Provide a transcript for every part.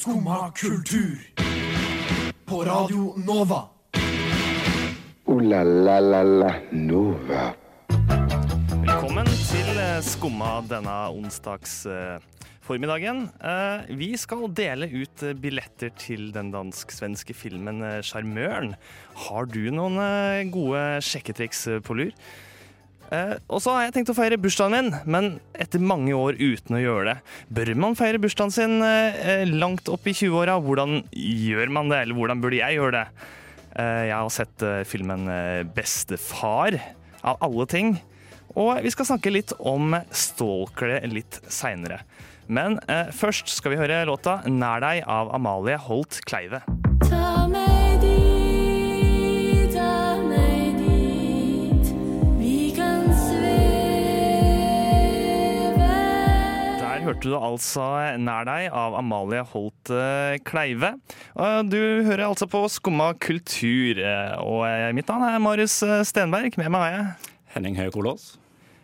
Skumma kultur. På Radio Nova. O-la-la-la-la Nova. Velkommen til eh, Skumma denne onsdags eh, formiddagen. Eh, vi skal dele ut billetter til den dansk-svenske filmen Sjarmøren. Har du noen gode sjekketriks på lur? Eh, og så har jeg tenkt å feire bursdagen min, men etter mange år uten å gjøre det. Bør man feire bursdagen sin eh, langt opp i 20-åra? Hvordan gjør man det, eller hvordan burde jeg gjøre det? Eh, jeg har sett filmen Bestefar, av alle ting. Og vi skal snakke litt om stalkere litt seinere. Men først skal vi høre låta 'Nær deg' av Amalie Holt Kleive. Hørte du altså 'Nær deg' av Amalie Holt Kleive. Du hører altså på Skumma kultur. Og mitt navn er Marius Stenberg. Med meg har jeg Henning Høie Kolås.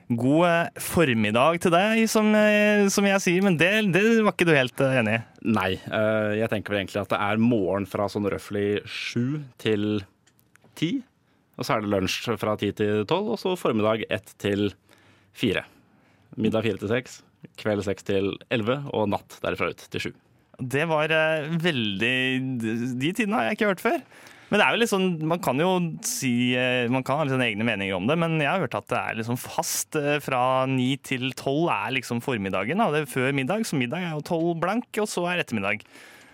God eh, formiddag til deg, som, eh, som jeg sier, men det, det var ikke du helt eh, enig i. Nei, jeg tenker vel egentlig at det er morgen fra sånn røftlig sju til ti. Og så er det lunsj fra ti til tolv, og så formiddag ett til fire. Middag fire til seks, kveld seks til elleve, og natt derifra ut til sju. Det var eh, veldig De tidene har jeg ikke hørt før. Men det er jo sånn, man kan jo si eh, Man kan ha litt sånn egne meninger om det, men jeg har hørt at det er liksom fast eh, fra ni til tolv er liksom formiddagen. Da. Det er før middag, så middag er jo tolv blank, og så er ettermiddag.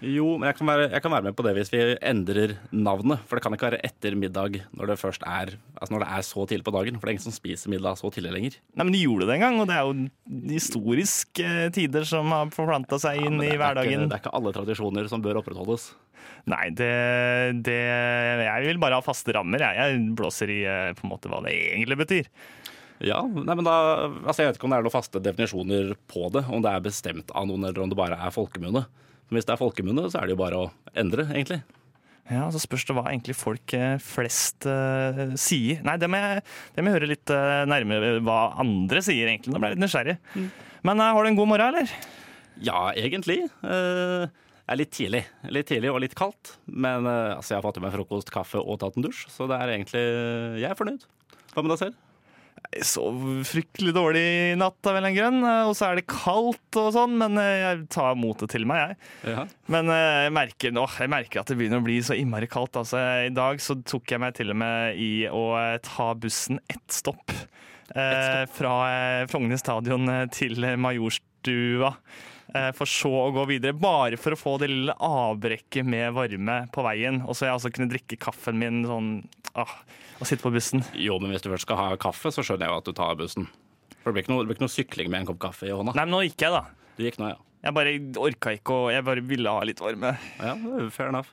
Jo, men jeg kan, være, jeg kan være med på det hvis vi endrer navnet. For det kan ikke være etter middag når det først er Altså når det er så tidlig på dagen. For det er ingen som spiser middag så tidlig lenger. Nei, men de gjorde det en gang, og det er jo historiske eh, tider som har forplanta seg Ja, inn det, i er ikke, hverdagen. det er ikke alle tradisjoner som bør opprettholdes. Nei, det, det Jeg vil bare ha faste rammer. Jeg, jeg blåser i eh, på en måte hva det egentlig betyr. Ja, nei, men da, altså Jeg vet ikke om det er noen faste definisjoner på det. Om det er bestemt av noen, eller om det bare er folkemunne. Men hvis det er folkemunne, så er det jo bare å endre, egentlig. Ja, Så spørs det hva egentlig folk eh, flest uh, sier. Nei, det må, jeg, det må jeg høre litt uh, nærmere hva andre sier, egentlig. Nå ble jeg litt nysgjerrig. Men uh, har du en god morgen, eller? Ja, egentlig. Uh, det er litt tidlig. Litt tidlig og litt kaldt. Men altså, jeg har fått i meg frokost, kaffe og tatt en dusj, så det er egentlig Jeg er fornøyd. Hva med deg selv? Jeg sov fryktelig dårlig i natt av en eller annen grunn, eh, og så er det kaldt og sånn, men eh, jeg tar motet til meg, jeg. Ja. Men eh, jeg merker, åh, jeg merker at det begynner å bli så innmari kaldt. Altså, I dag så tok jeg meg til og med i å ta bussen ett stopp. Eh, fra eh, Frogner stadion til Majorstua. Eh, for så å gå videre, bare for å få det lille avbrekket med varme på veien. Og så jeg altså kunne drikke kaffen min sånn ah, å sitte på bussen. Jo, men hvis du først skal ha kaffe, så skjønner jeg jo at du tar bussen. For det blir ikke noe, blir ikke noe sykling med en kopp kaffe i hånda. Nei, men nå gikk jeg, da. Du gikk nå, ja. Jeg bare orka ikke, og jeg bare ville ha litt varme. Ja, fair enough.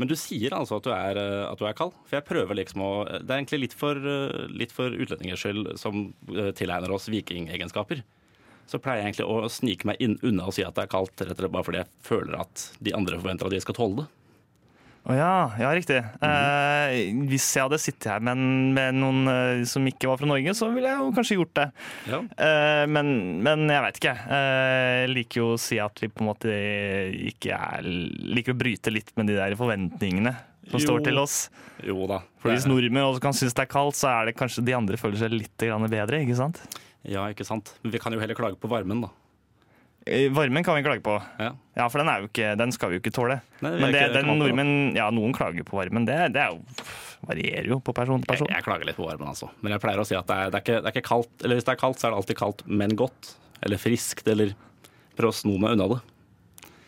Men du sier altså at du er, eh, at du er kald? For jeg prøver liksom å Det er egentlig litt for, eh, litt for utlendingers skyld som eh, tilegner oss vikingegenskaper. Så pleier jeg egentlig å snike meg inn, unna og si at det er kaldt, rett og slett bare fordi jeg føler at de andre forventer at de skal tåle det. Å ja, ja, riktig. eh, hvis jeg hadde sittet her med, med noen eh, som ikke var fra Norge, så ville jeg jo kanskje gjort det. Ja. Eh, men, men jeg veit ikke. Eh, jeg liker jo å si at vi på en måte ikke er Liker å bryte litt med de der forventningene som Jo. står til oss. Jo da. For hvis nordmenn også kan synes det er kaldt, så er det kanskje de andre føler seg litt bedre, ikke sant? Ja, ikke sant. Men vi kan jo heller klage på varmen, da. Eh, Varmen kan vi klage på. Ja. Ja, for den, ikke, den skal vi jo ikke tåle. Nei, Men det, den nordmenn, ja, noen klager på varmen. Det, det er jo, varierer jo på person til person. jeg klager litt på varmen, altså. Men jeg pleier å si at det er, det, er ikke, det er ikke kaldt. Eller hvis det er kaldt, så er det alltid kaldt, men godt. Eller friskt, eller prøv å sno meg unna det.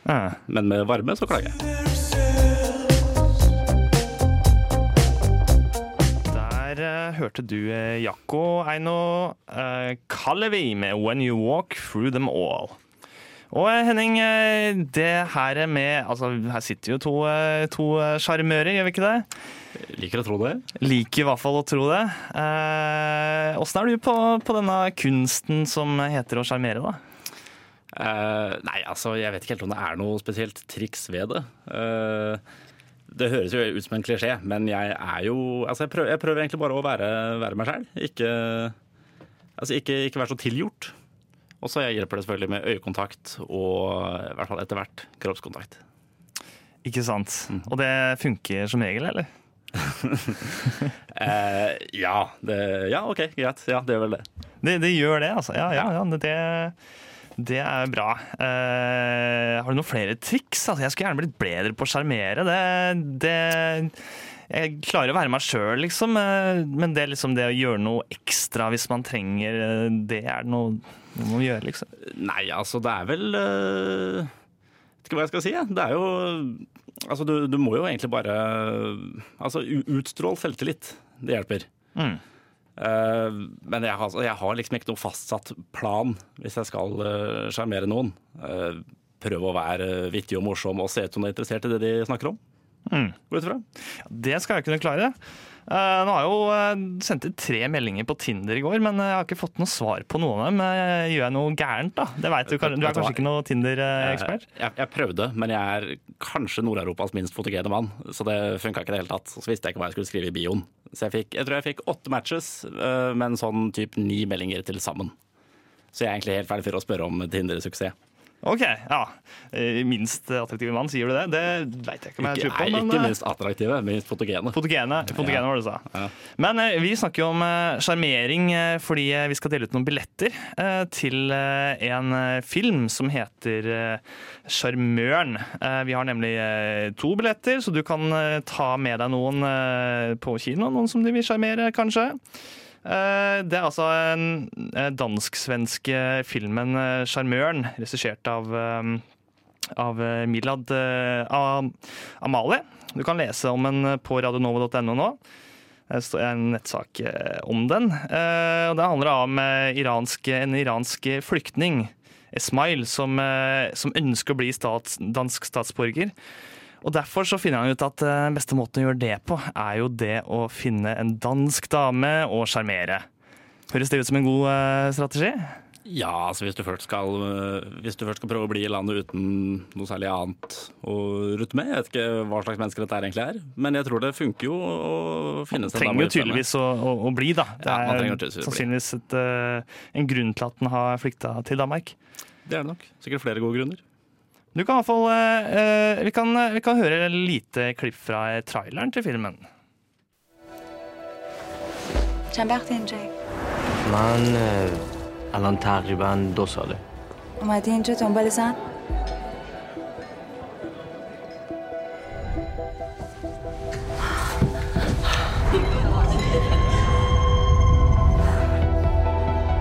Ja. Men med varme så klager jeg. Der eh, hørte du uh, Jakko Eino uh, Kalevi med 'When You Walk Through Them All'. Og eh, Henning, eh, det her er med Altså, her sitter jo to eh, sjarmører, gjør vi ikke det? Liker å tro det. Liker i hvert fall å tro det. Eh, er du på, på denne kunsten som heter å sjarmere, da? Eh, nei, altså, jeg vet ikke helt om det er noe spesielt triks ved det. Eh, det høres jo ut som en klisjé, men jeg er jo Altså, jeg prøver, jeg prøver egentlig bare å være, være meg sjæl. Ikke, altså, ikke, ikke være så tilgjort. Og så hjelper det selvfølgelig med øyekontakt og i hvert fall etter hvert kroppskontakt. Ikke sant. Og det funker som regel, eller? Eh, ja, det, ja, OK, greit. Ja, det gjør vel det. Det, det gjør det, altså. Ja, ja, ja det, det er bra. Eh, har du noen flere triks? Altså, jeg skulle gjerne blitt bedre på å sjarmere. Det, det Jeg klarer å være meg sjøl, liksom. eh, Men det, liksom det å gjøre noe ekstra hvis man trenger eh, det, er noe man må gjøre, liksom. Nei, altså, det er vel uh, Vet ikke hva jeg skal si. Det er jo Altså, du, du må jo egentlig bare Altså, utstrål selvtillit. Det hjelper. Mm. Uh, men jeg har, jeg har liksom ikke noe fastsatt plan hvis jeg skal sjarmere uh, noen. Uh, prøve å være vittig og morsom og se ut som du er interessert i det de snakker om. Mm. Går ut ifra. Det skal jeg kunne klare. Uh, nå har jeg jo uh, sendt ut tre meldinger på Tinder i går, men eh, jeg har ikke fått noe svar på noen av dem. Eh, gjør jeg noe gærent, da? Det vet du, kan- du er kanskje ikke noe Tinder-ekspert? Eh, Jeg, jeg prøvde, men jeg er kanskje Nord-Europas minst fotogene mann, så det funka ikke i det hele tatt. Så visste jeg ikke hva jeg skulle skrive i bioen. Så jeg, fikk, jeg tror jeg fikk åtte matches, eh, men sånn typ ni meldinger til sammen. Så jeg er egentlig helt ferdig for å spørre om Tinder-suksess. Ok, ja. Eh, Minst attraktive mann, sier du det? Det veit jeg ikke om jeg Ikke, tror på. nei, men, ikke eh, minst attraktive, minst fotogene. Fotogene, fotogene var det du sa. Ja. Men eh, vi snakker jo om sjarmering fordi vi skal dele ut noen billetter til en film som heter Sjarmøren. Vi har nemlig to billetter, så du kan ta med deg noen på kino. Noen som du vil sjarmere, kanskje. Eh, Det er altså den eh, dansk-svenske filmen eh, Sjarmøren, regissert av eh, av eh, Milad eh, Amalie. Du kan lese om den eh, på radionova.no nå. Det står en nettsak eh, om den. Eh, og Det handler om eh, iransk, en iransk flyktning, Esmail, som, eh, som ønsker å bli stats, dansk statsborger. Og Derfor så finner han ut at eh, den beste måten å gjøre det på, er jo det å finne en dansk dame og sjarmere. Høres det ut som en god eh, strategi? Ja, altså hvis du, først skal, øh, hvis du først skal prøve å bli i landet uten noe særlig annet å rutte med. Jeg vet ikke hva slags mennesker dette egentlig er, men jeg tror det funker jo å finne seg en dame trenger jo tydeligvis å, å, å bli, da. Det Ja, man er å sannsynligvis et, eh, en grunn til at den har flykta til Danmark. Det er det nok. Sikkert flere gode grunner. Du kan i hvert fall eh, eh, vi, kan, vi kan høre et lite klipp fra traileren til filmen. چند وقت اینجایی؟ من اه، الان تقریبا دو ساله اومدی اینجا دنبال زن؟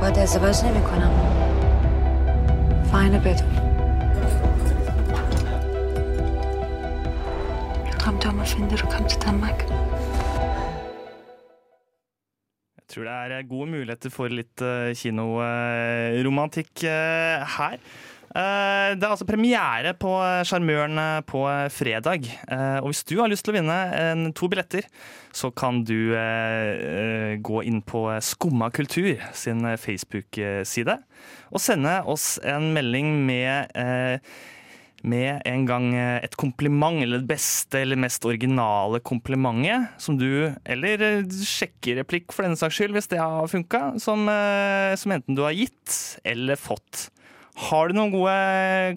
باید ازدواج نمی کنم فاینه بدون Til å finne dere, kom til Danmark. Jeg tror det er gode muligheter for litt uh, kinoromantikk eh, her. Eh, det er altså premiere på Sjarmøren eh, på fredag. Eh, og hvis du har lyst til å vinne to billetter, så kan du eh, eh, gå inn på Skumma kultur sin Facebook-side og sende oss en melding med eh, med en gang eh, et kompliment, eller det beste eller mest originale komplimentet som du, eller eh, sjekkereplikk for denne saks skyld, hvis det har funka, som, eh, som enten du har gitt eller fått. Har du noen gode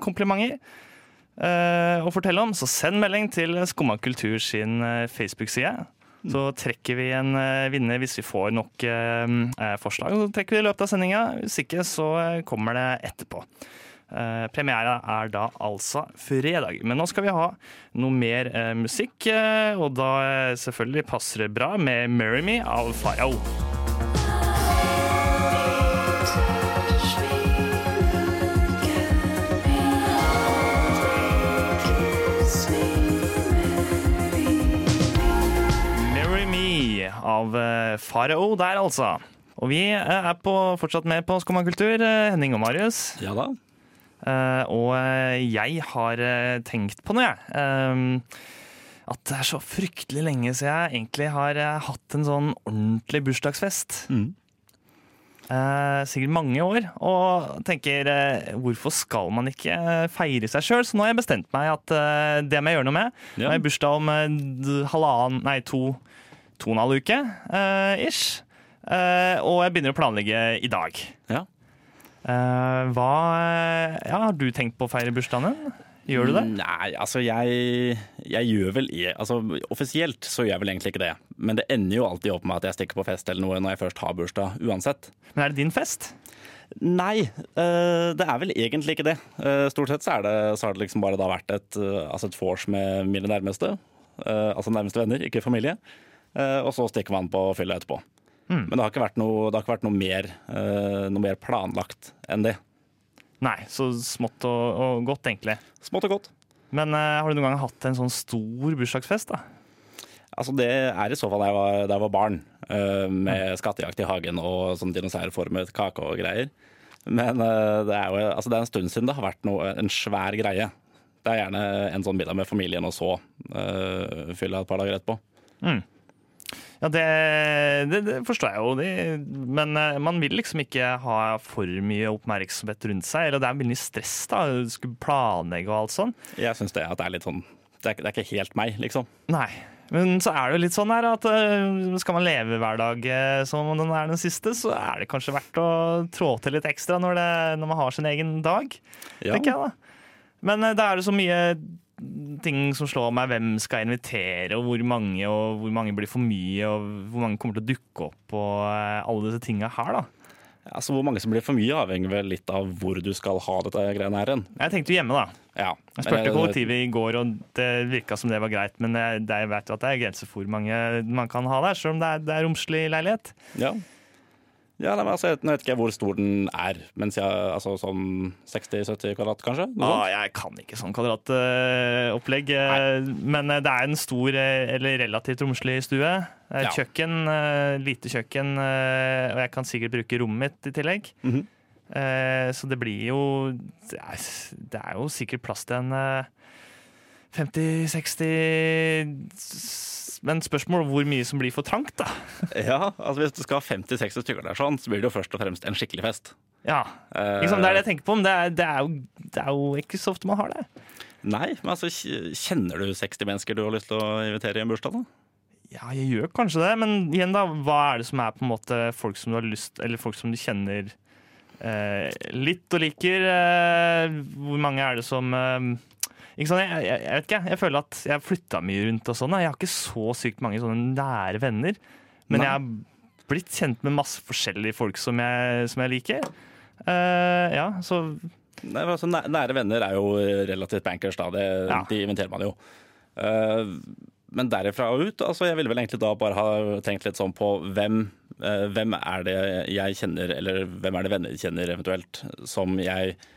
komplimenter uh, å fortelle om, så send melding til Skumma kultur sin Facebook-side. Så trekker vi en vinner hvis vi får nok eh, forslag. Så trekker vi i løpet av sendinga. Hvis ikke, så kommer det etterpå. Eh, premiera er da altså fredag. Men nå skal vi ha noe mer eh, musikk, eh, og da eh, selvfølgelig passer det bra med 'Marry Me' av Farao. Av eh, Farao der, altså. Og vi er på, fortsatt med på Skummakultur, Henning og Marius. Ja da. Eh, og eh, jeg har eh, tenkt på noe, jeg. Eh, at det er så fryktelig lenge siden jeg egentlig har hatt en sånn ordentlig bursdagsfest. Mm. Eh, sikkert mange år. Og tenker eh, hvorfor skal man ikke feire seg sjøl? Så nå har jeg bestemt meg at eh, det må jeg gjøre noe med. Nå Ja. har jeg bursdag om halvannen, nei to, to og en halv uke ish. Og jeg begynner å planlegge i dag. Ja. Eh, hva ja, Har du tenkt på å feire bursdagen din? Gjør du det? Nei, altså jeg, jeg gjør vel altså Offisielt så gjør jeg vel egentlig ikke det. Men det ender jo alltid opp med at jeg stikker på fest eller noe når jeg først har bursdag, uansett. Men er det din fest? Nei, eh, det er vel egentlig ikke det. Eh, Stort sett så, er det, så har det liksom bare da vært et, eh, altså et vors med mine nærmeste. eh, Altså nærmeste venner, ikke familie. Eh, Og så stikker man på fylla etterpå. Mm. Men det har ikke vært noe, det har ikke vært noe, mer, eh, noe mer planlagt enn det. Nei, så smått og, og godt, egentlig. Smått og godt. Men uh, har du noen gang hatt en sånn stor bursdagsfest? da? Altså Det er i så fall da jeg var, da jeg var barn, uh, med skattejakt i hagen og sånn dinosaurformet kake og greier. Men uh, det er jo altså det er en stund siden det har vært noe, en svær greie. Det er gjerne en sånn middag med familien, og så uh, fylla et par dager etterpå. Ja, det, det, det forstår jeg jo. Men eh, man vil liksom ikke ha for mye oppmerksomhet rundt seg. Eller det er mye stress da, Du skulle planlegge og alt sånn. Jeg syns det, at det er litt sånn det er, det er ikke helt meg, liksom. Nei. Men så er det jo litt sånn her at eh, skal man leve hver dag eh, som om den er den siste, så er det kanskje verdt å trå til litt ekstra når, det, når man har sin egen dag. Ja. tenker jeg da. Men da er det så mye ting som slår meg. Hvem skal jeg invitere, og hvor mange, og hvor mange blir for mye, og hvor mange kommer til å dukke opp, og eh, alle disse tinga her, da. Altså Hvor mange som blir for mye, avhenger vel litt av hvor du skal ha dette greiene her. Jeg tenkte jo hjemme, da. Ja. Jeg spurte Men, eh, kollektivet i går, og det virka som det var greit. Men jeg, jeg vet jo at det er grenser for hvor mange man kan ha der, selv om det er, det er romslig leilighet. Ja. Ja, nei, men altså, jeg- vet ikke hvor stor den er, mens jeg, altså sånn 60-70 kvadrat, kanskje? Ja, Ah, jeg kan ikke sånn kvadratopplegg, men uh, det er en stor, uh, eller relativt romslig stue. Ja. Kjøkken, lite kjøkken, og jeg kan sikkert bruke rommet mitt i tillegg. Mhm. Eh, Så det blir jo Det er, det er jo sikkert plass til en 50-60 Men spørsmål hvor mye som blir for trangt, da. Ja, altså Hvis du skal ha 50-60 stykker der, sånn, så blir det jo først og fremst en skikkelig fest. Ja, liksom, Det er det jeg tenker på, men det er, det, er jo, det er jo ikke så ofte man har det. Nei, men altså, Kjenner du 60 mennesker du har lyst til å invitere i en bursdag? da? Ja, jeg gjør kanskje det, men igjen da, hva er det som er på en måte folk som du har lyst Eller folk som du kjenner eh, litt og liker? Eh, hvor mange er det som eh? Jeg, jeg, jeg vet ikke, jeg føler at jeg har flytta mye rundt og sånn. Jeg har ikke så sykt mange sånne nære venner. Men Nei. jeg har blitt kjent med masse forskjellige folk som jeg, som jeg liker. Uh, ja, så Nei, altså, Nære venner er jo relativt bankers, da. Det, Ja. De inviterer man jo. Uh, men derifra og ut, altså jeg ville vel egentlig da bare ha tenkt litt sånn på hvem, uh, hvem er det jeg kjenner, eller hvem er det venner kjenner eventuelt, som jeg eh,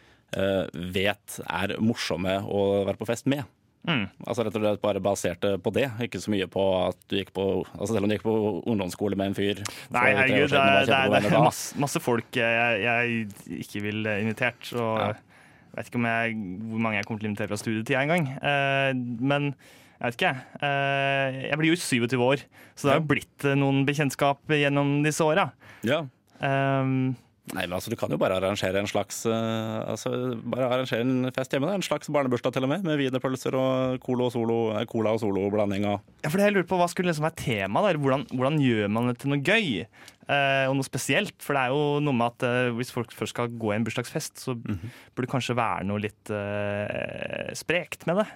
vet er morsomme å være på fest med. Mm. Altså rett og slett bare basert på det, ikke så mye på at du gikk på altså Selv om du gikk på ungdomsskole med en fyr Nei, herregud, det er, det er, det er masse, masse folk jeg, jeg ikke vil eh, invitert. Og Ja. jeg vet ikke om jeg, hvor mange jeg kommer til å invitere fra studietida engang. Eh, men jeg vet ikke. Eh, jeg blir jo 27 år, så det har jo blitt eh, noen bekjentskap gjennom disse åra. Ja. Um, Nei, men altså, Du kan jo bare arrangere en slags uh, altså, bare arrangere en fest hjemme. Da. En slags barnebursdag til og med, med wienerpølser og cola og solo, eh, cola og solo-blanding. ja, for det jeg lurer på, Hva skulle liksom være temaet der? Hvordan, hvordan gjør man det til noe gøy? uh, og noe spesielt? For det er jo noe med at uh, hvis folk først skal gå i en bursdagsfest, så Mhm. burde det kanskje være noe litt eh, sprekt med det.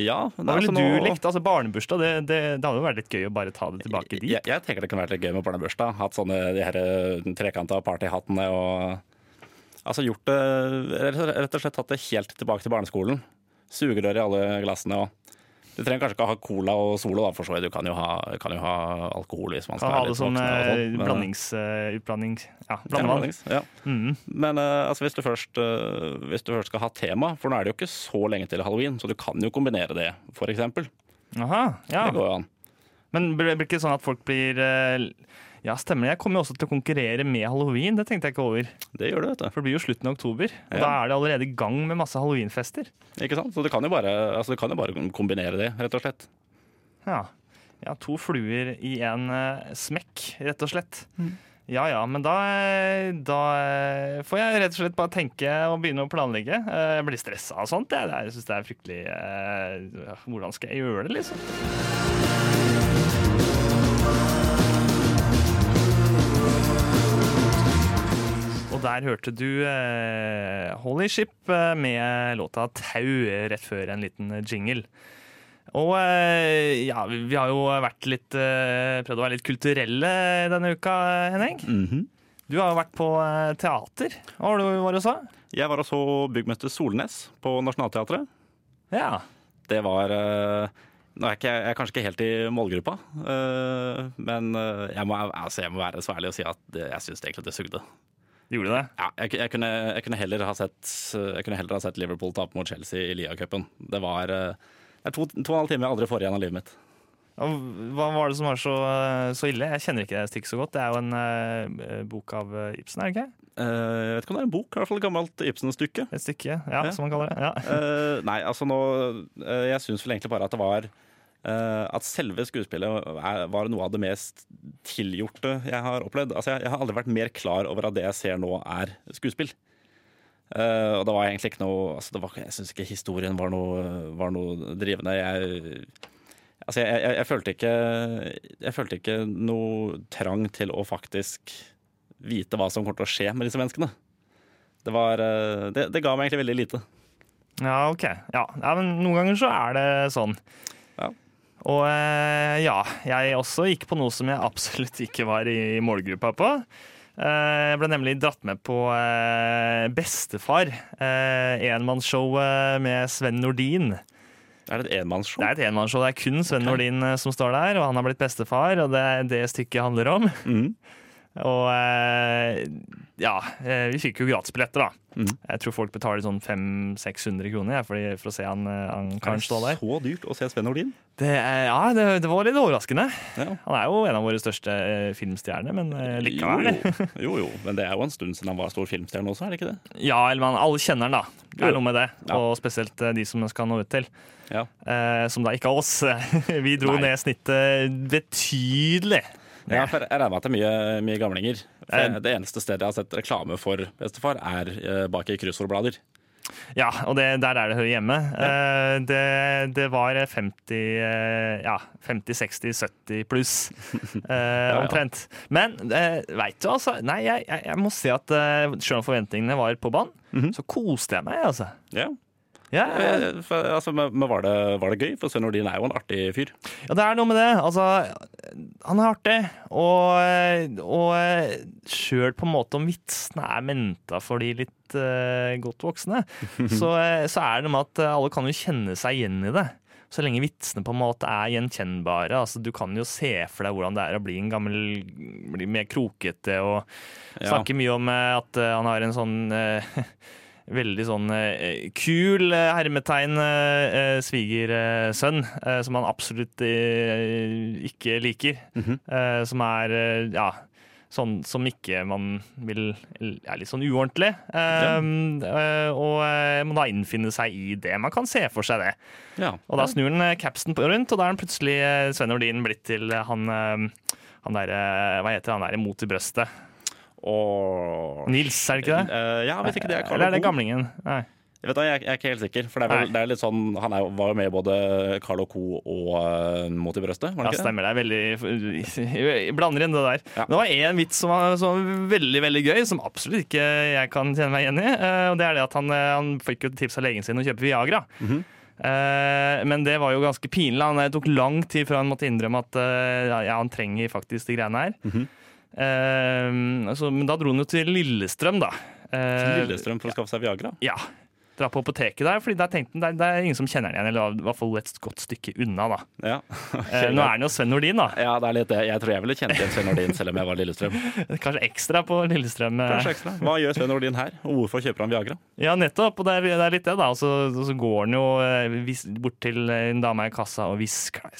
Ja, men Hva ville altså, du likt? Altså Barnebursdag, det, det, det hadde jo vært litt gøy å bare ta det tilbake dit. Jeg, jeg tenker det kunne vært litt gøy med barnebursdag. Hatt sånne de her eh, trekanta partyhattene og Altså gjort det Rett og slett tatt det helt tilbake til barneskolen. Sugerør i alle glassene og Du trenger kanskje ikke ha cola og Solo, da, for så vidt. Du kan jo ha, kan jo ha alkohol hvis man skal ha være det litt som voksen. og eh, sånt, men- blandings... eh, utblanding Ja, blandings, ja. Mm. Men eh, altså, hvis, du først, eh, hvis du først skal ha tema, for nå er det jo ikke så lenge til halloween, så du kan jo kombinere det, for eksempel. Aha, ja. Det går jo an. Men blir det ikke sånn at folk blir eh, Ja, stemmer det. Jeg kommer jo også til å konkurrere med halloween. Det tenkte jeg ikke over. Det gjør du, vet du. For det blir jo slutten av oktober. Og Ja. da er det allerede i gang med masse halloweenfester. Ikke sant? Så du kan jo bare, altså, du kan jo bare kombinere det, rett og slett. Ja. ja, to fluer i en uh, smekk, rett og slett. Ja ja, men da, eh, da eh, får jeg rett og slett bare tenke og begynne å planlegge. Jeg blir stressa og sånt. Jeg, jeg syns det er fryktelig Hvordan skal jeg gjøre det, liksom? Der hørte du uh, Holy Ship eh, med låta 'Tau' rett før en liten jingle. Og eh, ja, vi har jo vært litt eh, prøvd å være litt kulturelle denne uka, Henning. Mhm. Du har jo vært på eh, teater. Hva var det du var og så? Jeg var og så byggmester Solnes på Nationaltheatret. Ja. Det var eh, Nå er ikke jeg, jeg er kanskje ikke helt i målgruppa, eh, men eh, jeg, må, altså, jeg må være så ærlig og si at det, jeg syns egentlig det sugde. Gjorde det? Ja, jeg, jeg, kunne, jeg, kunne heller ha sett, jeg kunne heller ha sett Liverpool tape mot Chelsea i Lia-cupen. Det var eh, det er to, to og en halv time jeg aldri får igjen av livet mitt. Hva var det som var så, eh, så ille? Jeg kjenner ikke det stykket så godt. Det er jo en uh, bok av Ibsen, er det ikke? Uh, jeg vet ikke om det er en bok, i hvert fall et gammelt Ibsen-stykke. Et stykke, ja, Ja. som man kaller det. Ja. Uh, nei, altså nå Jeg syns vel egentlig bare at det var At selve skuespillet var noe av det mest tilgjorte jeg har opplevd. Altså, jeg, har aldri vært mer klar over at det jeg ser nå, er skuespill. Uh, og det var egentlig ikke noe altså, var, Jeg syns ikke historien var noe, var noe drivende. Jeg, altså, jeg, jeg, jeg, følte ikke, jeg følte ikke noe trang til å faktisk vite hva som kommer til å skje med disse menneskene. Det, var, eh, det, det ga meg egentlig veldig lite. Ja, ok. Ja. ja, men noen ganger så er det sånn. Og eh, ja, jeg også gikk på noe som jeg absolutt ikke var i målgruppa på. Eh, Jeg ble nemlig dratt med på eh, Bestefar. eh, Enmannsshowet med Sven Nordin. Er det et enmannsshow? Det er et enmannsshow. Det er kun Sven Nordin eh, som står der, og han har blitt bestefar, og det er det stykket handler om. Mm. Og eh, ja, eh, vi fikk jo gratisbilletter, da. Mm. Jeg tror folk betaler sånn 500-600 kroner jeg, for, for å se han, eh, han karen stå der. så dyrt å se Sven Nordin? Det, er- ja, det, det var litt overraskende. Ja. Han er jo en av våre største eh, filmstjerner, men likevel. Jo, jo, jo, men det er jo en stund siden han var stor filmstjerne også, er det ikke det? Ja, eller man, alle kjenner han, da. Det er noe med det. Ja. Og spesielt de som skal nå ut til. Ja. Eh, som da ikke er oss. Vi dro Nei. ned snittet betydelig. Ja, for jeg regner med at det er mye, mye gamlinger. Eh. det eneste stedet jeg har sett reklame for bestefar, er eh, bak i kryssordblader. Ja, og det, der er det hører hjemme. Ja. det, det var 50, eh, ja, 50-60-70 pluss, ja, omtrent. Men veit du, altså Nei, jeg, jeg, må si at selv om forventningene var på banen, så koste jeg meg, altså. Ja. Eh, For, altså, men var, det, var det gøy? For Svein Nordin er jo en artig fyr. Ja, det er noe med det. Altså, han er artig. Og, og sjøl på en måte om vitsene er menta for de litt uh, godt voksne, så, eh, så er det noe med at alle kan jo kjenne seg igjen i det. Så lenge vitsene på en måte er gjenkjennbare. Altså, du kan jo se for deg hvordan det er å bli en gammel Bli mer krokete og Ja. snakke mye om at han har en sånn eh, Veldig sånn eh, kul eh, hermetegn eh, eh, svigersønn, eh, som han absolutt eh, ikke liker. eh, som er ja, sånn som ikke man vil Er litt sånn uordentlig. Eh, eh, og må da innfinne seg i det. Man kan se for seg det. Ja. Og da snur han capsen rundt, og da er han plutselig Sven Nordin blitt til han han derre Hva heter han der mot i brøstet? Og Nils, er det ikke det? Uh, ja, hvis ikke det er Carl Eller er det gamlingen? Nei. Jeg, vet, jeg, jeg er ikke helt sikker. For det er, vel, det er litt sånn Han er, var jo med i både Carl Co. og uh, Mot i brøstet, var Ja, ikke stemmer. Det er veldig Jeg blander inn det der. Ja. Det var én vits som var, som var veldig veldig gøy, som absolutt ikke jeg kan kjenne meg igjen i. Uh, Og det er det at han, han fikk jo tips av legen sin å kjøpe Viagra. Mm -hmm. uh, Men det var jo ganske pinlig. Han, tok lang tid før han måtte innrømme at ja, han trenger faktisk de greiene her. Mm Eh, så, men da dro han jo til Lillestrøm, da. Eh, Lillestrøm for å skaffe seg Viagra? Ja. Dra på apoteket der, Fordi der tenkte han det, er- ingen som kjenner han igjen. Eller i hvert fall et godt stykke unna, da. Ja. Eh, nå er han jo Sven Nordin, da. ja, det er litt det. Jeg tror jeg ville kjent igjen Sven Nordin selv om jeg var Lillestrøm. Kanskje ekstra på Lillestrøm. eh. Kanskje ekstra. Hva gjør Sven Nordin her, og hvorfor kjøper han Viagra? Ja, nettopp. Og det er, det er litt det, da. Og så, så går han jo bort til en dame i kassa og hvisker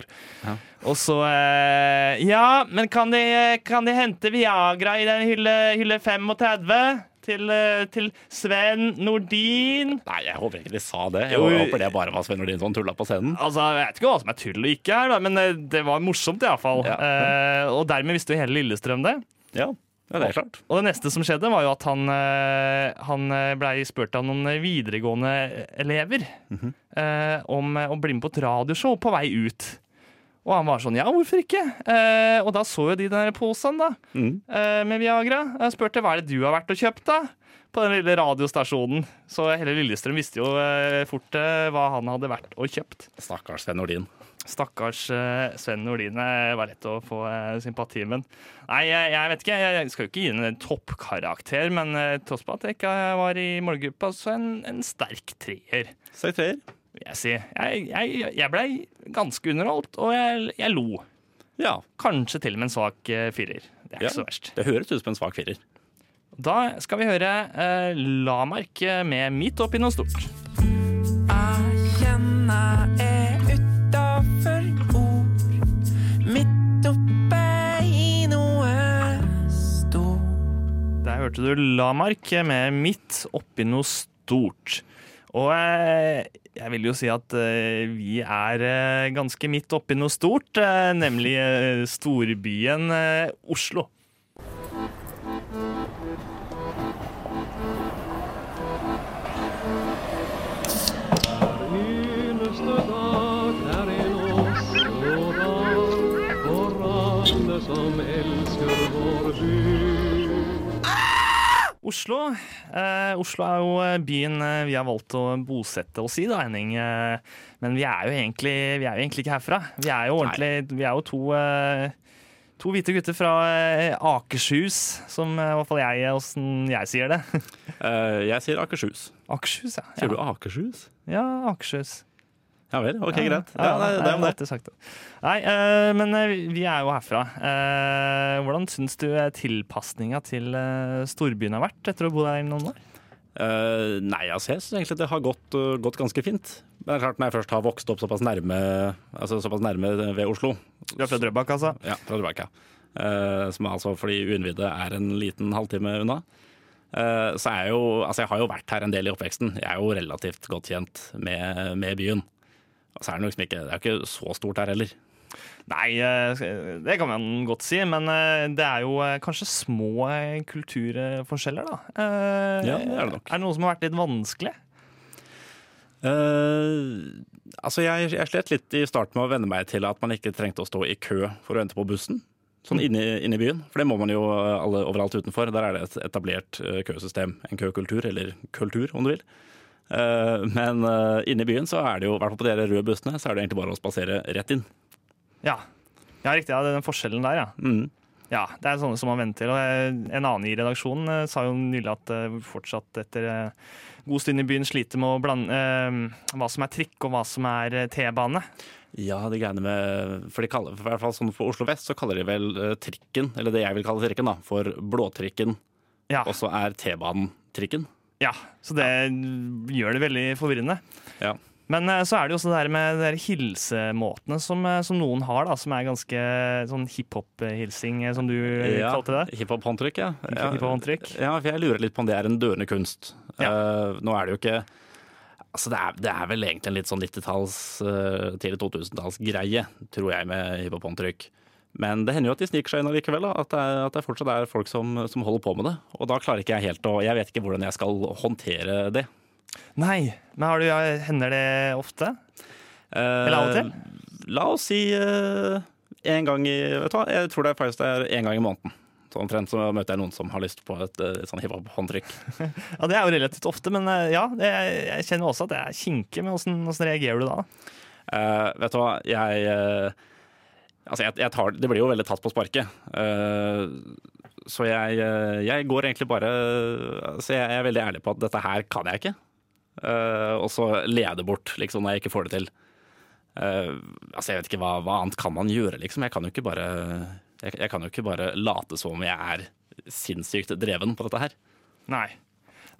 Viagra. Ja. Og så eh, Ja, men kan de, kan de hente Viagra i den hylle, hylle 35? Til, eh, til Sven Nordin? Nei, jeg håper ikke de sa det. Jeg håper det bare var Sven Nordin som tulla på scenen. Altså, Jeg vet ikke hva som er tull og ikke her, men eh, det var morsomt iallfall. Ja. Eh, og dermed visste jo hele Lillestrøm det. Ja, ja det er klart. Og det neste som skjedde, var jo at han, eh, han blei spurt av noen videregående elever Mhm. eh, om å bli med på et radioshow på vei ut. Og han var sånn ja, hvorfor ikke? Eh, og da så jo de den posen da, Mm. eh, med Viagra. Jeg spurte hva er det du har vært og kjøpt, da? På den lille radiostasjonen. Så hele Lillestrøm visste jo eh, fort eh, hva han hadde vært og kjøpt. Stakkars Sven Nordin. Stakkars eh, Sven Nordin Det var lett å få eh, sympati med. Nei, jeg, jeg vet ikke. Jeg skal jo ikke gi den en toppkarakter, men tross på at jeg ikke var i målgruppa, så en, en sterk treer. Sterk treer. Jeg, si. jeg, jeg, jeg blei ganske underholdt, og jeg, jeg lo. Ja. Kanskje til og med en svak eh, firer. Det er Ja. ikke så verst. Det høres ut som en svak firer. Da skal vi høre eh, Lamark eh, med 'Midt oppi noe stort'. Jeg kjenner jeg utafor ord, midt oppe i noe stort. Der hørte du Lamark med 'Midt oppi noe stort'. Og eh, jeg vil jo si at eh, vi er eh, ganske midt oppi noe stort, nemlig storbyen Oslo. Oslo. Eh, Oslo er jo eh, byen eh, vi har valgt å bosette oss i, da, Henning. Eh, men vi er jo egentlig, vi er jo egentlig ikke herfra. Vi er jo Vi er jo to, eh, to hvite gutter fra Akershus, som i hvert fall jeg, åssen jeg sier det. Jeg sier Akershus. Akershus, ja. Sier du Akershus? Ja, Akershus. Ja vel, ok, greit. Ja, Ja, det, er alltid sagt det. Nei, eh, men eh, vi er jo herfra. Eh, hvordan syns du tilpasninga til storbyen har vært etter å bo der i noen år? Uh, nei, altså, jeg syns egentlig det har gått, uh, gått ganske fint. Men det er klart, når jeg først har vokst opp såpass nærme, altså, såpass nærme ved Oslo Du er fra Drøbak, altså? Ja, fra Drøbak, ja. Uh, som er altså fordi uinnvidde er en liten halvtime unna. Så er jeg jo Altså, jeg har jo vært her en del i oppveksten. Jeg er jo relativt godt kjent med, med byen. Og så er det liksom ikke Det er ikke så stort her heller. Nei, eh, det kan man godt si, men eh, det er jo eh, kanskje små kulturforskjeller, da. Ja, det er det nok. Er det noe som har vært litt vanskelig? Uh, altså, jeg, jeg slet litt i starten med å venne meg til at man ikke trengte å stå i kø for å vente på bussen. Sånn inne, i- inne i byen. For det må man jo alle overalt utenfor. Der er det et etablert køsystem. En køkultur, eller kultur, om du vil. Eh, men eh, inne i byen så er det jo, i hvert fall på de røde bussene, så er det egentlig bare å spasere rett inn. Ja. ja, riktig. Ja, det er den forskjellen der, ja. Mm. Ja, Det er sånne som man venter til. Og en annen i redaksjonen eh, sa jo nylig at fortsatt etter god stund i byen sliter med å blande eh, hva som er trikk og hva som er T-bane. Ja, de greiene med For de kaller, for, i hvert fall sånn for Oslo vest så kaller de vel trikken, eller det jeg vil kalle trikken, da, for blåtrikken. Ja. Og så er T-banen trikken. Ja, så det gjør det veldig forvirrende. Ja. Men eh, så er det jo også det her med de hilsemåtene som, eh, som noen har, da, som er ganske sånn hiphop-hilsing, eh, som du ja, kalte det. Hiphop-håndtrykk, ja. ja. Hiphop-håndtrykk. Ja, for jeg lurer litt på om det er en dørende kunst. Ja. Uh, nå er det jo ikke Altså, det er, det er vel egentlig en litt sånn 90-talls, uh, tidlig 2000-talls-greie, tror jeg, med hiphop-håndtrykk. Men det hender jo at de sniker seg inn allikevel. At det, at det fortsatt er folk som, som holder på med det. Og da klarer ikke jeg helt å Jeg vet ikke hvordan jeg skal håndtere det. Nei, men har du, hender det ofte? Eh, Eller av og til? La oss si eh, en gang i Vet du hva, jeg tror det er faktisk det er en gang i måneden. Så omtrent så møter jeg noen som har lyst på et, et sånn hiphop-håndtrykk. Ja, Det er jo relativt ofte, men eh, ja, det, jeg kjenner også at det er kinkig. Men hvordan, hvordan reagerer du da? Eh, vet du hva, jeg eh, Altså, jeg, jeg tar Det blir jo veldig tatt på sparket. Uh, så jeg, eh, jeg går egentlig bare Så jeg er veldig ærlig på at dette her kan jeg ikke. Uh, og så lede bort, liksom, når jeg ikke får det til. Uh, altså, jeg vet ikke hva, hva annet kan man gjøre, liksom. Jeg kan jo ikke bare jeg kan jo ikke bare late som om jeg er sinnssykt dreven på dette her. Nei.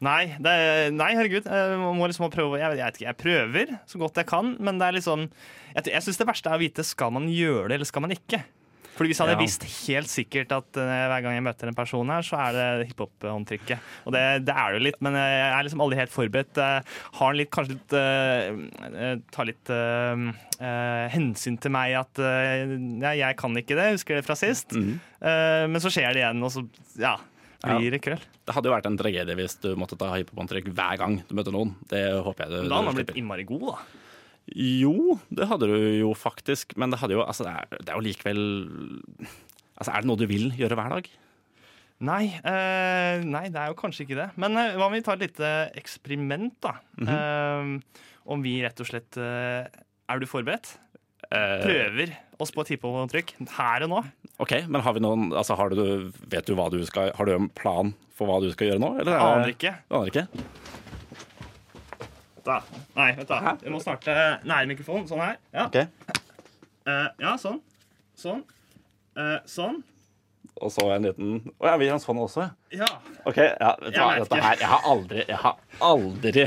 Nei, det, nei herregud. Jeg må liksom prøve jeg, jeg, ikke, jeg prøver så godt jeg kan, men det er liksom Jeg, jeg syns det verste er å vite skal man gjøre det, eller skal man ikke. Fordi Hvis jeg hadde Ja. visst helt sikkert at uh, hver gang jeg møter en person her, så er det hiphop-håndtrykket. Og det, det er det jo litt, men jeg er liksom aldri helt forberedt. Uh, Har litt, kanskje litt uh, Tar litt hensyn til meg at ja, jeg kan ikke det, husker det fra sist. Eh, men så skjer det igjen, og så ja, blir det kveld. Det hadde jo vært en tragedie hvis du måtte ta hiphop-håndtrykk hver gang du møtte noen. Det håper jeg du, da hadde man blitt innmari god, da. Jo, det hadde du jo faktisk, men det hadde jo Altså, det er, det er jo likevel Altså, er det noe du vil gjøre hver dag? Nei, eh, nei, det er jo kanskje ikke det. Men eh, hva om vi tar et lite eksperiment, da? Mhm. eh, om vi rett og slett eh, Er du forberedt? Eh, Prøver oss på et hiphop-trykk her og nå. OK, men har vi noen Altså, har du Vet du hva du skal Har du en plan for hva du skal gjøre nå? Eller er det- Aner ikke. Aner ikke? Da. Nei, vent da. Vi må starte nær mikrofonen. Sånn her. Ja, okay. uh, ja sånn. Sånn. Uh, sånn. Og så en liten Å ja, vi har en sånn også? Ja. OK, ja, vet du Jeg hva, dette her Jeg har aldri Jeg har aldri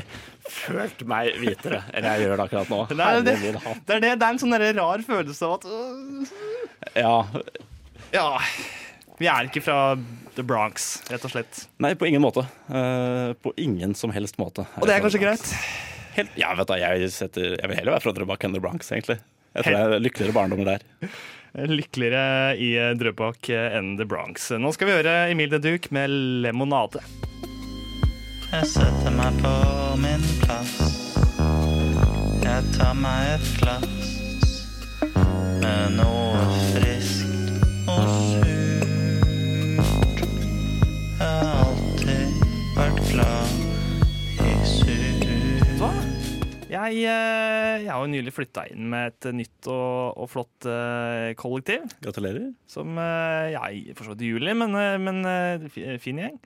følt meg hvitere enn jeg gjør det akkurat nå. Det er det. Det er, det, det er en sånn rar følelse av at øh, Ja. Ja. Vi er ikke fra The Bronx, rett og slett. Nei, på ingen måte. Uh, på ingen som helst måte. Og det er kanskje greit. Helt, ja, vet du, jeg, setter, jeg vil heller være fra Drøbak enn The Bronx, egentlig. Jeg tror jeg er lykkeligere barndommer der. Lykkeligere i eh, Drøbak eh, enn The Bronx. Nå skal vi høre Emil de Duke med 'Lemonade'. Jeg setter meg på min plass. Jeg tar meg et glass med noe friskt og surt. Jeg har alltid vært glad i surt. Hva? Jeg, eh, jeg har jo nylig flytta inn med et nytt og, og flott eh, kollektiv. Gratulerer. Som jeg ja, i- for så vidt juli, men, eh, men eh, fin gjeng.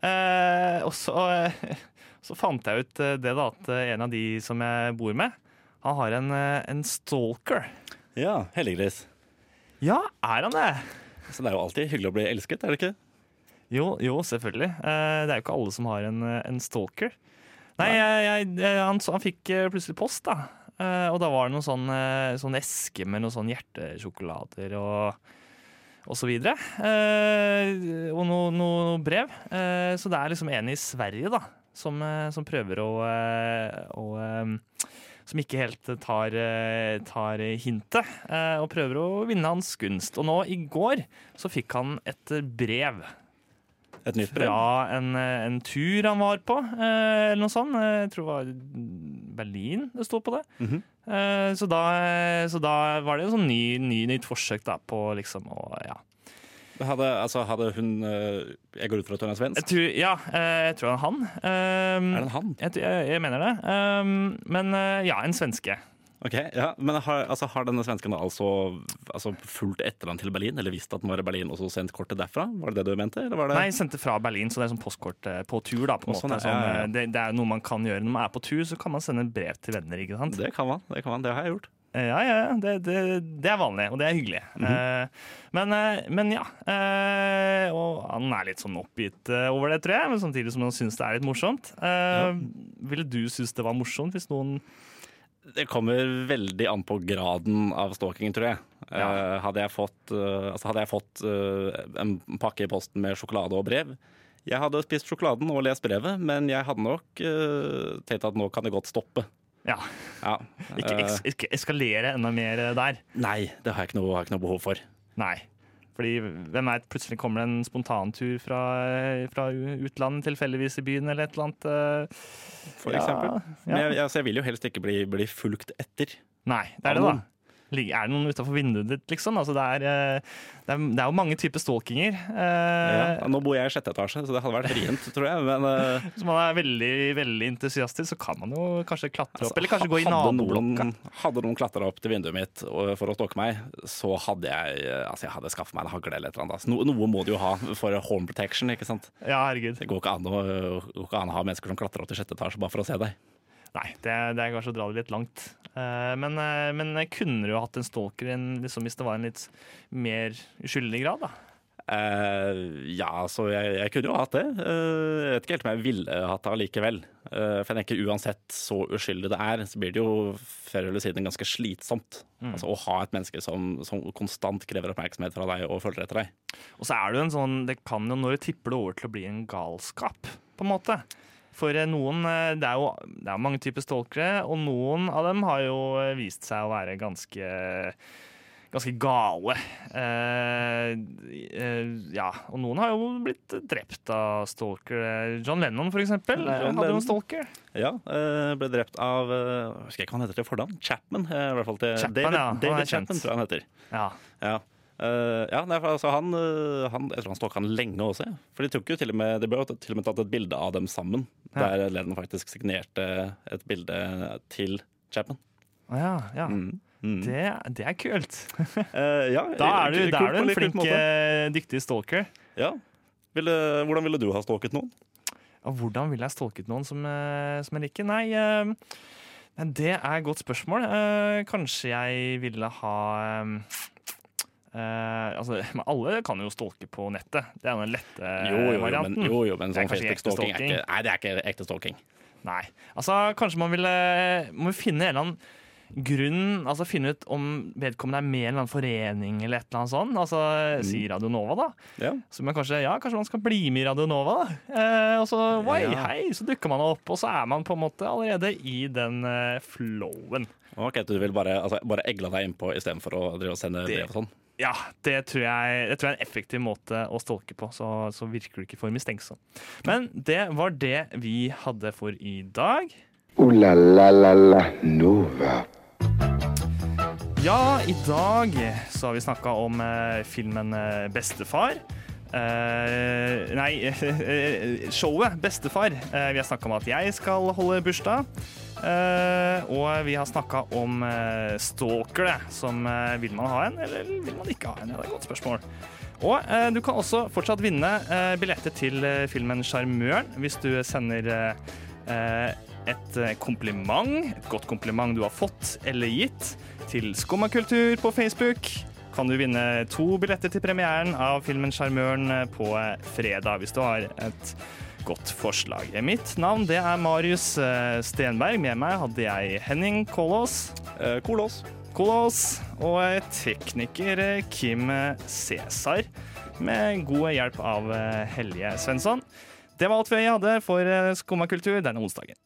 Eh, og så, eh, så fant jeg ut eh, det da, at eh, en av de som jeg bor med, han har en, en stalker. Ja, heldiggris. Ja, er han det? Så det er jo alltid hyggelig å bli elsket, er det ikke? Jo, jo selvfølgelig. Eh, det er jo ikke alle som har en, en stalker. Nei, jeg, jeg, han, han fikk plutselig post, da. Eh, og da var det noen sånn, sånn eske med noen sånn hjertesjokolader og, og så videre. Eh, og noe, noe brev. Eh, så det er liksom en i Sverige, da, som, eh, som prøver å, eh, å eh, som ikke helt tar, tar hintet, eh, og prøver å vinne hans gunst. Og nå i går så fikk han et brev Et nytt brev. fra en, en tur han var på, eh, eller noe sånt. Jeg tror det var Berlin det sto på det. Mm Eh, så, da, så da var det et sånn ny, ny, nytt forsøk da, på liksom å ja. Hadde, altså, hadde hun eh, Jeg går ut fra at hun er Jeg svensk. tror, ja, eh, jeg tror det er han. Um, Er det en han? Jeg, jeg, jeg mener det. Um, men eh, ja, en svenske. Ok, ja, Men har, altså, har denne svensken altså, altså fulgt etter han til Berlin, eller visst at han var i Berlin og så sendt kortet derfra? Var det det du mente? Eller var det? Nei, sendte fra Berlin, så det er sånn postkort eh, på tur. da, på en sånn, måte. ja, ja, ja. Sånn, eh, det, det er noe man kan gjøre når man er på tur, så kan man sende brev til venner. ikke sant? Det kan man. Det kan man, det har jeg gjort. Eh, Ja, ja. Det, det, det er vanlig, og det er hyggelig. Eh, men, eh, men ja. og han er litt sånn oppgitt over det, tror jeg, men samtidig som han syns det er litt morsomt. Ja. Ville du synes det var morsomt hvis noen Det kommer veldig an på graden av stalkingen, tror jeg. Eh, hadde jeg fått, uh, altså hadde jeg fått uh, en pakke i posten med sjokolade og brev Jeg hadde spist sjokoladen og lest brevet, men jeg hadde nok uh, tenkt at nå kan det godt stoppe. Ja. Ja. Ikke, ikke eskalere enda mer der. nei, det har jeg ikke noe, har jeg ikke noe behov for. Nei. Fordi hvem veit, plutselig kommer det en spontantur fra, fra utlandet tilfeldigvis i byen, eller et eller annet. eh. For eksempel. Men ja. jeg, jeg, altså, jeg vil jo helst ikke bli, bli fulgt etter. Nei, det er det, da. Er det noen utafor vinduet ditt, liksom? Altså, det, er, eh, det, er, det er jo mange typer stalkinger. eh, Ja. Nå bor jeg i sjette etasje, så det hadde vært vrient, tror jeg. Men eh, Hvis man er veldig veldig entusiastisk, så kan man jo kanskje klatre opp. Altså, eller kanskje gå i naboblokka. Hadde noen klatra opp til vinduet mitt for å stalke meg, så hadde jeg altså jeg hadde skaffet meg en hagle eller et eller annet. Altså, no, noe må du jo ha for home protection, ikke sant. Ja, herregud. Det går ikke an å, går ikke an å ha mennesker som klatrer opp til sjette etasje bare for å se deg. Nei, det, det er kanskje å dra det litt langt. Eh, men, eh, men kunne du hatt en stalker liksom, hvis det var en litt mer uskyldig grad, da? Uh, ja, så jeg, jeg kunne jo hatt det. Uh, jeg vet ikke helt om jeg ville hatt det allikevel. Uh, for jeg tenker uansett så uskyldig det er, så blir det jo før eller siden ganske slitsomt. Mm. Altså Å ha et menneske som, som konstant krever oppmerksomhet fra deg og følger etter deg. Og så er det jo en sånn Det kan jo når det tipper det over til å bli en galskap, på en måte. For eh, noen eh, Det er jo det er mange typer stalkere, og noen av dem har jo eh, vist seg å være ganske ganske gale. Eh, eh, ja, og noen har jo blitt drept av stalker. John Lennon, for eksempel, John hadde jo en stalker. Ja, eh, ble drept av Husker Jeg ikke hva han heter til fornavn. Chapman. i hvert fall til Chapman, David, ja, David. Chapman, tror jeg han heter. Ja. Ja. Eh, ja, nei, for altså han, eh, han, jeg tror han stalka han lenge også. ja. For de tok jo til og med Det ble jo til og med tatt et bilde av dem sammen. Ja. Der Lennon faktisk signerte et bilde til Chapman. Å ja, ja. Mm. Mm. Det, det er kult. uh, ja, Da er du, da er du en flink, dyktig stalker. Ja. Ville, hvordan ville du ha stalket noen? Ja, hvordan ville jeg stalket noen som, som jeg liker? Nei, uh, det er et godt spørsmål. Uh, kanskje jeg ville ha eh, eh, altså, men alle kan jo stalke på nettet. Det er den lette Jo, jo, jo, men, varianten. jo, jo, men sånn Facebook-stalking er ikke Nei, det er ikke ekte stalking. Nei. Altså, kanskje man ville må finne en eller annen grunn Altså finne ut om vedkommende er med i en eller annen forening eller et eller annet sånt. Altså si Radio Nova, da. Ja. Så man kanskje, ja, kanskje man skal bli med i Radio Nova, da. Uh, og så oi, Ja. hei, så dukker man opp, og så er man på en måte allerede i den uh, flowen. Ok, Du vil bare, altså, bare egle deg innpå istedenfor å drive og sende brev og sånn? Ja, det tror jeg, det tror jeg er en effektiv måte å stolke på, så, så virker du ikke for mistenksom. Men det var det vi hadde for i dag. Ooh la la la la Nova. Ja, i dag så har vi snakka om eh, filmen eh, Bestefar. Eh, nei, eh, showet Bestefar. Eh, vi har snakka om at jeg skal holde bursdag. Eh, og vi har snakka om uh, stalkere. Som eh, Vil man ha en, eller vil man ikke ha en? Ja, det er et godt spørsmål. Og eh, du kan også fortsatt vinne eh, billetter til eh, filmen Sjarmøren hvis du sender eh, eh, et eh, kompliment, et godt kompliment du har fått eller gitt, til Skummakultur på Facebook. Kan du vinne to billetter til premieren av filmen Sjarmøren eh, på eh, fredag, hvis du har et godt forslag. Mitt navn det er Marius eh, Stenberg. Med meg hadde jeg Henning Kolås. Eh, Kolås. Kolås. Og tekniker eh, Kim Cæsar. Med god hjelp av Helje Svensson. Det var alt vi hadde for eh, Skumma kultur denne onsdagen.